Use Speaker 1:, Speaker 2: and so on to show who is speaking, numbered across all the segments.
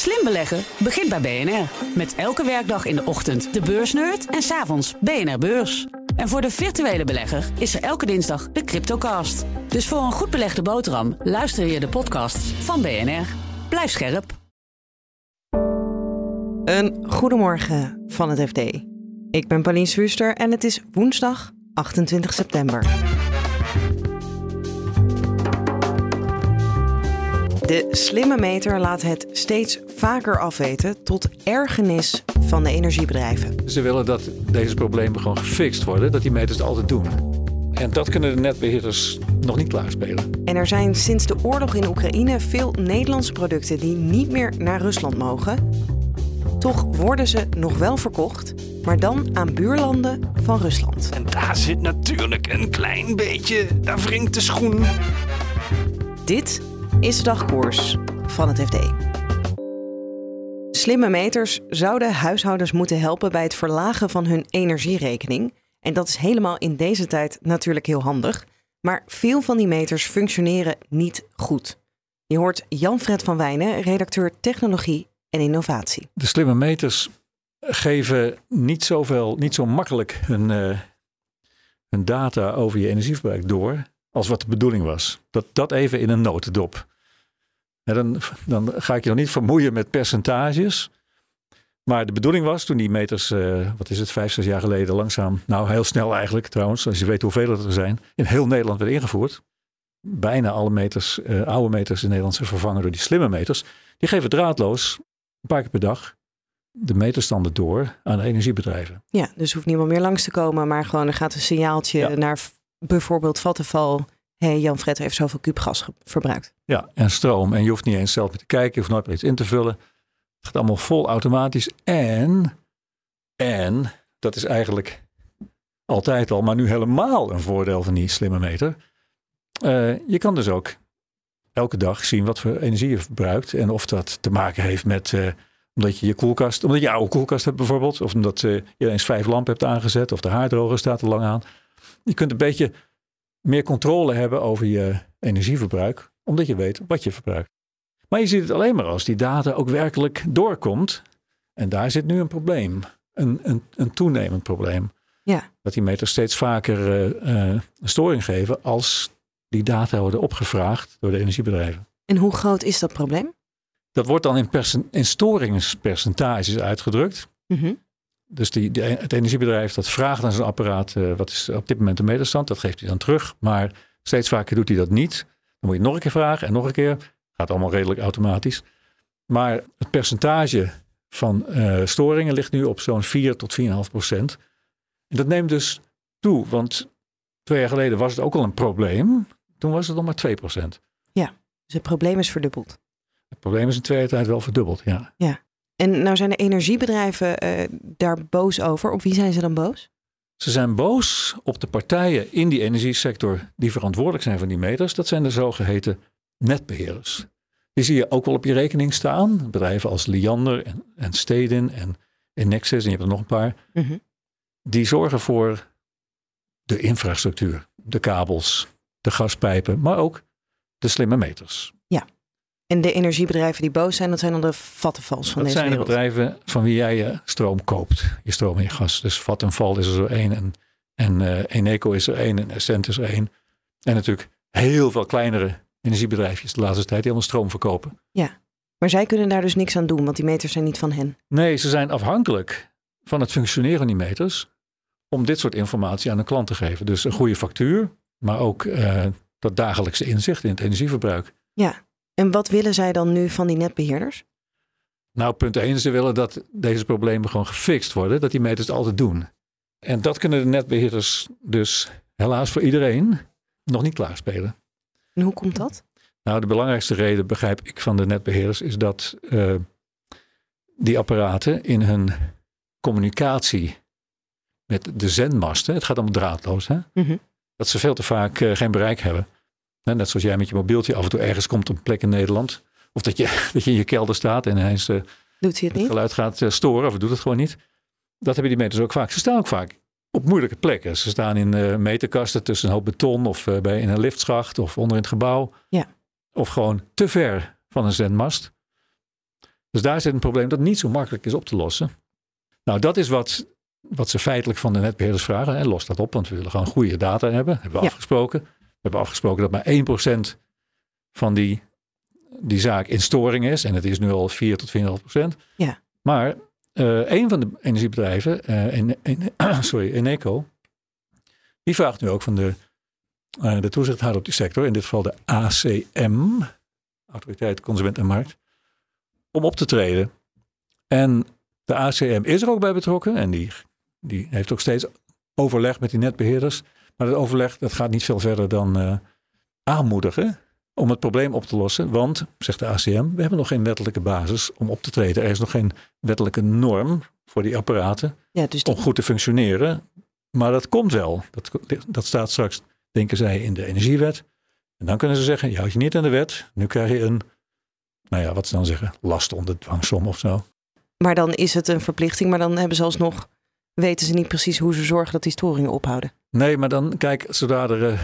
Speaker 1: Slim beleggen begint bij BNR. Met elke werkdag in de ochtend de beursnerd en s'avonds BNR Beurs. En voor de virtuele belegger is er elke dinsdag de Cryptocast. Dus voor een goed belegde boterham luister je de podcasts van BNR. Blijf scherp.
Speaker 2: Een goedemorgen van het FD. Ik ben Pauline Swuster en het is woensdag 28 september. De slimme meter laat het steeds vaker afweten tot ergernis van de energiebedrijven.
Speaker 3: Ze willen dat deze problemen gewoon gefixt worden, dat die meters het altijd doen. En dat kunnen de netbeheerders nog niet klaarspelen.
Speaker 2: En er zijn sinds de oorlog in Oekraïne veel Nederlandse producten die niet meer naar Rusland mogen. Toch worden ze nog wel verkocht, maar dan aan buurlanden van Rusland.
Speaker 4: En daar zit natuurlijk een klein beetje, daar wringt de schoen.
Speaker 2: Dit is de dagkoers van het FD. Slimme meters zouden huishoudens moeten helpen bij het verlagen van hun energierekening. En dat is helemaal in deze tijd natuurlijk heel handig. Maar veel van die meters functioneren niet goed. Je hoort Jan-Fred van Wijnen, redacteur technologie en innovatie.
Speaker 3: De slimme meters geven niet zoveel, niet zo makkelijk hun, hun data over je energieverbruik door als wat de bedoeling was. Dat, dat even in een notendop. Dan, dan ga ik je nog niet vermoeien met percentages. Maar de bedoeling was toen die meters, uh, wat is het, vijf, zes jaar geleden langzaam, nou heel snel eigenlijk trouwens, als je weet hoeveel er zijn, in heel Nederland werden ingevoerd. Bijna alle meters, uh, oude meters in Nederland zijn vervangen door die slimme meters. Die geven draadloos, een paar keer per dag, de meterstanden door aan de energiebedrijven.
Speaker 2: Ja, dus hoeft niemand meer langs te komen, maar gewoon er gaat een signaaltje ja. naar bijvoorbeeld Vattenval hey, Jan Fred heeft zoveel kubgas verbruikt.
Speaker 3: Ja, en stroom. En je hoeft niet eens zelf te kijken, hoeft nooit meer iets in te vullen. Het gaat allemaal vol automatisch. En, en, dat is eigenlijk altijd al, maar nu helemaal een voordeel van die slimme meter. Uh, je kan dus ook elke dag zien wat voor energie je verbruikt. En of dat te maken heeft met, uh, omdat je je koelkast, omdat je oude koelkast hebt bijvoorbeeld. Of omdat uh, je eens vijf lampen hebt aangezet. Of de haardroger staat er lang aan. Je kunt een beetje meer controle hebben over je energieverbruik, omdat je weet wat je verbruikt. Maar je ziet het alleen maar als die data ook werkelijk doorkomt. En daar zit nu een probleem, een, een, een toenemend probleem.
Speaker 2: Ja.
Speaker 3: Dat die meters steeds vaker uh, uh, storing geven als die data worden opgevraagd door de energiebedrijven.
Speaker 2: En hoe groot is dat probleem?
Speaker 3: Dat wordt dan in, in storingspercentages uitgedrukt.
Speaker 2: Mm -hmm.
Speaker 3: Dus die, die, het energiebedrijf dat vraagt aan zijn apparaat uh, wat is op dit moment de meterstand. Dat geeft hij dan terug. Maar steeds vaker doet hij dat niet. Dan moet je nog een keer vragen en nog een keer. Gaat allemaal redelijk automatisch. Maar het percentage van uh, storingen ligt nu op zo'n 4 tot 4,5 procent. En dat neemt dus toe. Want twee jaar geleden was het ook al een probleem. Toen was het nog maar 2 procent.
Speaker 2: Ja, dus het probleem is verdubbeld.
Speaker 3: Het probleem is in twee jaar tijd wel verdubbeld, ja.
Speaker 2: Ja. En nou zijn de energiebedrijven uh, daar boos over. Op wie zijn ze dan boos?
Speaker 3: Ze zijn boos op de partijen in die energiesector die verantwoordelijk zijn voor die meters. Dat zijn de zogeheten netbeheerders. Die zie je ook wel op je rekening staan. Bedrijven als Liander en, en Stedin en, en Nexus, en je hebt er nog een paar.
Speaker 2: Mm -hmm.
Speaker 3: Die zorgen voor de infrastructuur, de kabels, de gaspijpen, maar ook de slimme meters.
Speaker 2: Ja. En de energiebedrijven die boos zijn, dat zijn dan de Vattenfalls van
Speaker 3: dat
Speaker 2: deze
Speaker 3: zijn
Speaker 2: wereld.
Speaker 3: de bedrijven van wie jij je stroom koopt. Je stroom en je gas. Dus Vattenfall is er zo één. En, en uh, Eneco is er één. En Essent is er één. En natuurlijk heel veel kleinere energiebedrijfjes de laatste tijd die allemaal stroom verkopen.
Speaker 2: Ja, maar zij kunnen daar dus niks aan doen, want die meters zijn niet van hen.
Speaker 3: Nee, ze zijn afhankelijk van het functioneren van die meters om dit soort informatie aan de klant te geven. Dus een goede factuur, maar ook uh, dat dagelijkse inzicht in het energieverbruik.
Speaker 2: Ja, en wat willen zij dan nu van die netbeheerders?
Speaker 3: Nou, punt 1, ze willen dat deze problemen gewoon gefixt worden, dat die meters het altijd doen. En dat kunnen de netbeheerders dus helaas voor iedereen nog niet klaarspelen.
Speaker 2: En hoe komt dat?
Speaker 3: Nou, de belangrijkste reden, begrijp ik, van de netbeheerders is dat uh, die apparaten in hun communicatie met de zendmasten, het gaat om draadloos, hè?
Speaker 2: Mm -hmm.
Speaker 3: dat ze veel te vaak uh, geen bereik hebben. Net zoals jij met je mobieltje af en toe ergens komt op een plek in Nederland. Of dat je, dat je in je kelder staat en ineens uh,
Speaker 2: doet hij het, niet?
Speaker 3: geluid gaat uh, storen of doet het gewoon niet. Dat hebben die meters ook vaak. Ze staan ook vaak op moeilijke plekken. Ze staan in uh, meterkasten tussen een hoop beton of bij, in een liftschacht of onder in het gebouw.
Speaker 2: Ja.
Speaker 3: Of gewoon te ver van een zendmast. Dus daar zit een probleem dat niet zo makkelijk is op te lossen. Nou, dat is wat, wat ze feitelijk van de netbeheerders vragen. Hè. Los dat op, want we willen gewoon goede data hebben. Hebben we
Speaker 2: Ja.
Speaker 3: afgesproken. We hebben afgesproken dat maar 1% van die, die zaak in storing is. En het is nu al 4 tot 4,5%.
Speaker 2: Ja.
Speaker 3: Maar eh een van de energiebedrijven, eh in, in, sorry, Eneco, die vraagt nu ook van de, eh, de toezichthouder op die sector, in dit geval de ACM, Autoriteit Consument en Markt, om op te treden. En de ACM is er ook bij betrokken en die, die heeft ook steeds overleg met die netbeheerders. Maar dat overleg dat gaat niet veel verder dan eh, aanmoedigen om het probleem op te lossen. Want, zegt de ACM, we hebben nog geen wettelijke basis om op te treden. Er is nog geen wettelijke norm voor die apparaten
Speaker 2: Ja, dus die,
Speaker 3: om goed te functioneren. Maar dat komt wel. Dat, dat staat straks, denken zij, in de energiewet. En dan kunnen ze zeggen, je houdt je niet aan de wet. Nu krijg je een, nou ja, wat ze dan zeggen, last onder dwangsom of zo.
Speaker 2: maar dan is het een verplichting, maar dan hebben ze alsnog, weten ze niet precies hoe ze zorgen dat die storingen ophouden.
Speaker 3: Nee, maar dan, kijk, zodra er eh,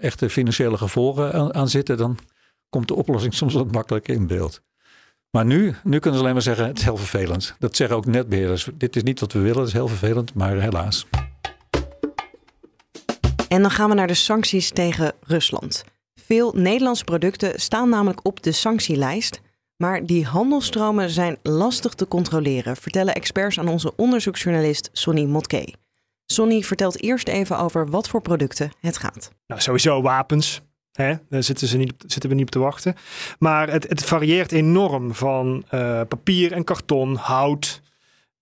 Speaker 3: echte financiële gevolgen aan, aan zitten, dan komt de oplossing soms wat makkelijker in beeld. Maar nu, nu kunnen ze alleen maar zeggen, het is heel vervelend. Dat zeggen ook netbeheerders. Dit is niet wat we willen, het is heel vervelend, maar helaas.
Speaker 2: En dan gaan we naar de sancties tegen Rusland. Veel Nederlandse producten staan namelijk op de sanctielijst. Maar die handelstromen zijn lastig te controleren, vertellen experts aan onze onderzoeksjournalist Sonny Motke. Sonny vertelt eerst even over wat voor producten het gaat.
Speaker 5: Nou, sowieso wapens. Hè? Daar zitten, ze niet, zitten we niet op te wachten. Maar het, het varieert enorm van eh, papier en karton, hout,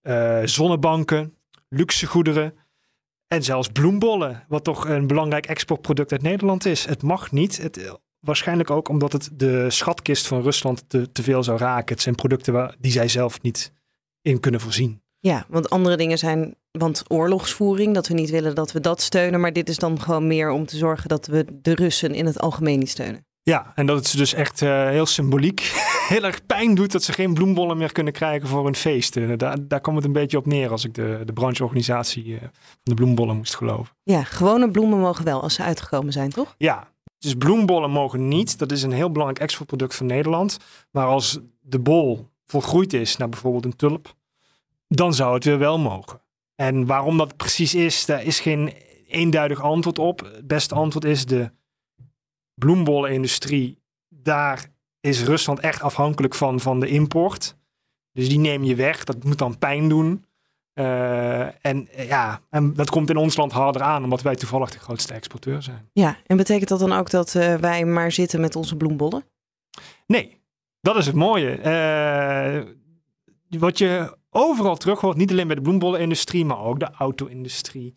Speaker 5: eh, zonnebanken, luxe goederen en zelfs bloembollen. Wat toch een belangrijk exportproduct uit Nederland is. Het mag niet. Het, waarschijnlijk ook omdat het de schatkist van Rusland te, te veel zou raken. Het zijn producten waar, die zij zelf niet in kunnen voorzien.
Speaker 2: Ja, want andere dingen zijn, want oorlogsvoering, dat we niet willen dat we dat steunen. Maar dit is dan gewoon meer om te zorgen dat we de Russen in het algemeen niet steunen.
Speaker 5: Ja, en dat het ze dus echt eh, heel symboliek heel erg pijn doet dat ze geen bloembollen meer kunnen krijgen voor hun feest. Eh, daar, daar kwam het een beetje op neer als ik de, de brancheorganisatie eh, van de bloembollen moest geloven.
Speaker 2: Ja, gewone bloemen mogen wel als ze uitgekomen zijn, toch?
Speaker 5: Ja, dus bloembollen mogen niet. Dat is een heel belangrijk exportproduct van Nederland. Maar als de bol volgroeid is naar bijvoorbeeld een tulp, dan zou het weer wel mogen. En waarom dat precies is, daar is geen eenduidig antwoord op. Het beste antwoord is de bloembollenindustrie. Daar is Rusland echt afhankelijk van, van de import. Dus die neem je weg. Dat moet dan pijn doen. Eh, en eh, ja, en dat komt in ons land harder aan, omdat wij toevallig de grootste exporteur zijn.
Speaker 2: Ja, en betekent dat dan ook dat eh, wij maar zitten met onze bloembollen?
Speaker 5: Nee, dat is het mooie. Eh, wat je overal terug hoort, niet alleen bij de bloembollenindustrie, maar ook de auto-industrie,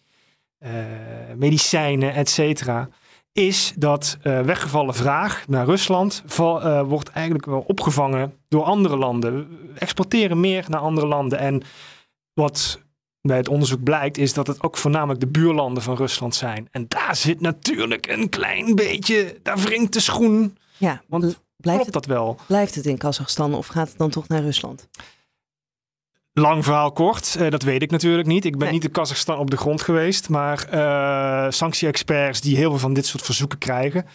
Speaker 5: medicijnen, et cetera, is dat weggevallen vraag naar Rusland val- wordt eigenlijk wel opgevangen door andere landen. We exporteren meer naar andere landen. En wat bij het onderzoek blijkt, is dat het ook voornamelijk de buurlanden van Rusland zijn. En daar zit natuurlijk een klein beetje, daar wringt de schoen.
Speaker 2: Ja,
Speaker 5: Want
Speaker 2: bl- blijft, het,
Speaker 5: dat wel?
Speaker 2: blijft het in Kazachstan of gaat het dan toch naar Rusland?
Speaker 5: Lang verhaal kort, eh, dat weet ik natuurlijk niet. Ik ben
Speaker 2: Nee.
Speaker 5: niet in Kazachstan op de grond geweest, maar eh sanctie-experts die heel veel van dit soort verzoeken krijgen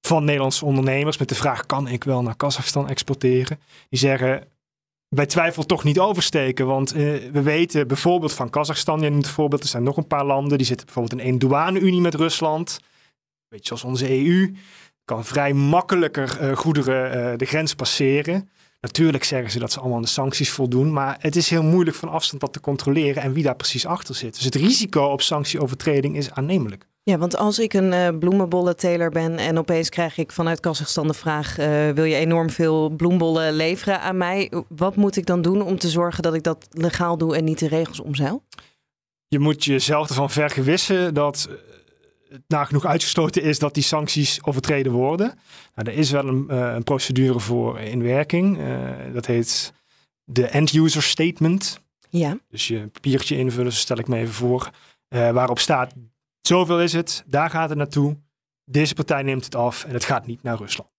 Speaker 5: van Nederlandse ondernemers met de vraag: kan ik wel naar Kazachstan exporteren? Die zeggen: bij twijfel toch niet oversteken, want eh, we weten bijvoorbeeld van Kazachstan, je noemt het voorbeeld, er zijn nog een paar landen die zitten bijvoorbeeld in één douane-unie met Rusland, beetje zoals onze EU, kan vrij makkelijker eh, goederen eh, de grens passeren. Natuurlijk zeggen ze dat ze allemaal aan de sancties voldoen, maar het is heel moeilijk van afstand dat te controleren en wie daar precies achter zit. Dus het risico op sanctieovertreding is aannemelijk.
Speaker 2: Ja, want als ik een eh bloemenbollenteler ben en opeens krijg ik vanuit Kazachstan de vraag: eh, wil je enorm veel bloembollen leveren aan mij? Wat moet ik dan doen om te zorgen dat ik dat legaal doe en niet de regels omzeil?
Speaker 5: Je moet jezelf ervan vergewissen dat het nagenoeg uitgesloten is dat die sancties overtreden worden. Nou, er is wel een, eh, een procedure voor in werking. Eh, dat heet de end-user statement.
Speaker 2: Ja,
Speaker 5: Dus je papiertje invullen, zo stel ik me even voor. eh, waarop staat, zoveel is het, daar gaat het naartoe. Deze partij neemt het af en het gaat niet naar Rusland.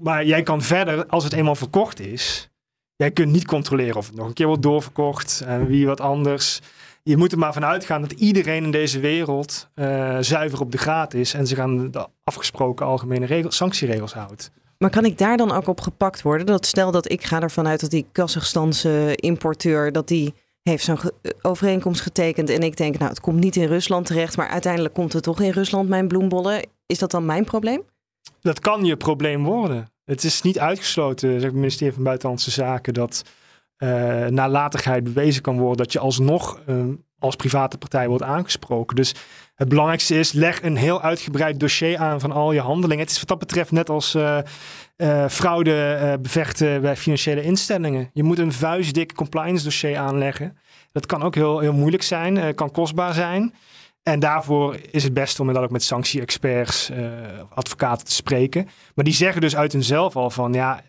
Speaker 5: Maar jij kan verder, als het eenmaal verkocht is, jij kunt niet controleren of het nog een keer wordt doorverkocht en wie wat anders. Je moet er maar van uitgaan dat iedereen in deze wereld eh, zuiver op de graad is en zich aan de afgesproken algemene regels, sanctieregels houdt.
Speaker 2: Maar kan ik daar dan ook op gepakt worden? Dat stel dat ik ga ervan uit dat die Kazachstanse importeur... dat die heeft zo'n ge- overeenkomst getekend en ik denk... nou, het komt niet in Rusland terecht... maar uiteindelijk komt het toch in Rusland, mijn bloembollen. Is dat dan mijn probleem?
Speaker 5: Dat kan je probleem worden. Het is niet uitgesloten, zegt het ministerie van Buitenlandse Zaken, dat eh nalatigheid bewezen kan worden dat je alsnog eh, als private partij wordt aangesproken. Dus het belangrijkste is, leg een heel uitgebreid dossier aan van al je handelingen. Het is wat dat betreft net als eh, eh, fraude bevechten bij financiële instellingen. Je moet een vuistdik compliance dossier aanleggen. Dat kan ook heel, heel moeilijk zijn, kan kostbaar zijn. En daarvoor is het best om inderdaad ook met sanctie-experts, eh, advocaten te spreken. Maar die zeggen dus uit hunzelf al van, ja,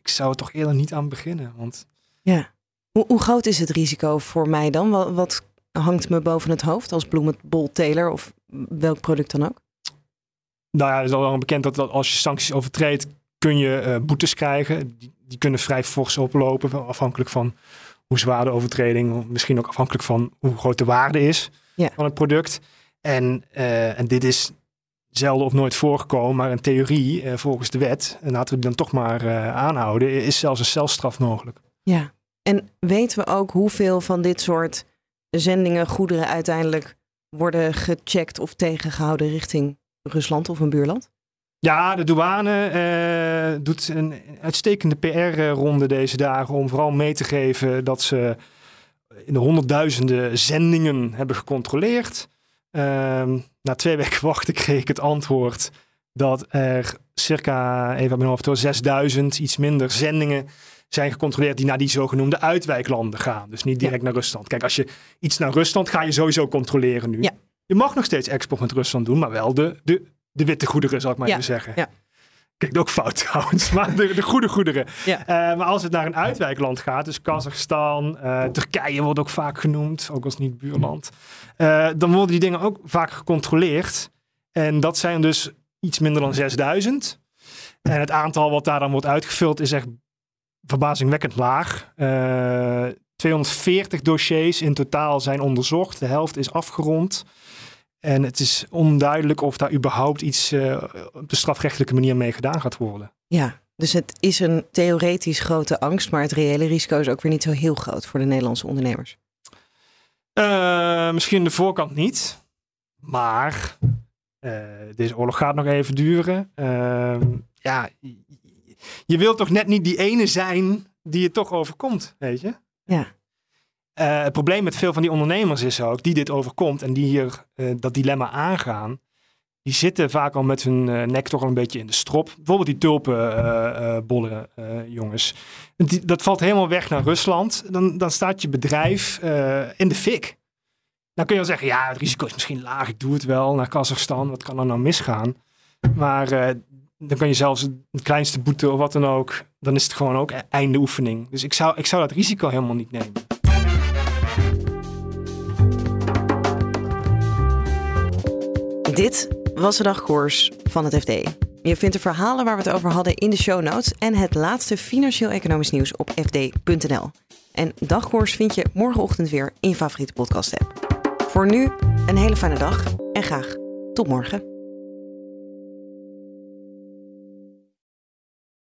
Speaker 5: ik zou er toch eerder niet aan beginnen. Want
Speaker 2: Ja. Hoe, hoe groot is het risico voor mij dan? Wat, wat hangt me boven het hoofd als bloemenbolteler of welk product dan ook?
Speaker 5: nou ja, het is al lang bekend dat, dat als je sancties overtreedt, kun je eh, boetes krijgen. Die, die kunnen vrij fors oplopen, afhankelijk van hoe zwaar de overtreding, misschien ook afhankelijk van hoe groot de waarde is
Speaker 2: Ja.
Speaker 5: van het product. En, eh, en dit is zelden of nooit voorgekomen, maar in theorie, eh, volgens de wet, en laten we die dan toch maar eh, aanhouden, is zelfs een celstraf mogelijk.
Speaker 2: Ja. En weten we ook hoeveel van dit soort zendingen, goederen uiteindelijk worden gecheckt of tegengehouden richting Rusland of een buurland?
Speaker 5: Ja, de douane eh, doet een uitstekende PR-ronde deze dagen om vooral mee te geven dat ze in de honderdduizenden zendingen hebben gecontroleerd. Ehm, na twee weken wachten kreeg ik het antwoord dat er circa, even uit mijn hoofd, hoor, 6000, iets minder zendingen zijn gecontroleerd die naar die zogenoemde uitwijklanden gaan. Dus niet direct naar Rusland. Kijk, als je iets naar Rusland ga je sowieso controleren nu.
Speaker 2: Ja.
Speaker 5: Je mag nog steeds export met Rusland doen, maar wel de, de, de witte goederen, zal ik maar
Speaker 2: Ja,
Speaker 5: even zeggen.
Speaker 2: ja.
Speaker 5: Kijk, ook fout trouwens, maar de, de goede goederen.
Speaker 2: Ja.
Speaker 5: Eh, maar als het naar een uitwijkland gaat, dus Kazachstan, eh, Turkije wordt ook vaak genoemd, ook als niet buurland, eh, dan worden die dingen ook vaak gecontroleerd. En dat zijn dus iets minder dan 6000. En het aantal wat daar dan wordt uitgevuld is echt verbazingwekkend laag. Eh, 240 dossiers in totaal zijn onderzocht. De helft is afgerond. En het is onduidelijk of daar überhaupt iets eh, op de strafrechtelijke manier mee gedaan gaat worden.
Speaker 2: Ja, dus het is een theoretisch grote angst, maar het reële risico is ook weer niet zo heel groot voor de Nederlandse ondernemers.
Speaker 5: Eh, misschien de voorkant niet. Maar eh, deze oorlog gaat nog even duren. Ehm, ja, je wilt toch net niet die ene zijn die het toch overkomt, weet je?
Speaker 2: Ja.
Speaker 5: Eh, het probleem met veel van die ondernemers is ook, die dit overkomt en die hier eh, dat dilemma aangaan, die zitten vaak al met hun eh, nek toch al een beetje in de strop. Bijvoorbeeld die tulpenbollen, jongens. Dat valt helemaal weg naar Rusland. Dan, dan staat je bedrijf in de fik. Dan kun je wel zeggen, ja, het risico is misschien laag, ik doe het wel naar Kazachstan. Wat kan er nou misgaan? Maar dan kan je zelfs het kleinste boete of wat dan ook, dan is het gewoon ook e- einde oefening. Dus ik zou, ik zou dat risico helemaal niet nemen.
Speaker 2: Dit was de dagkoers van het FD. Je vindt de verhalen waar we het over hadden in de show notes en het laatste financieel-economisch nieuws op fd.nl. En dagkoers vind je morgenochtend weer in je favoriete podcast app. Voor nu een hele fijne dag en graag tot morgen.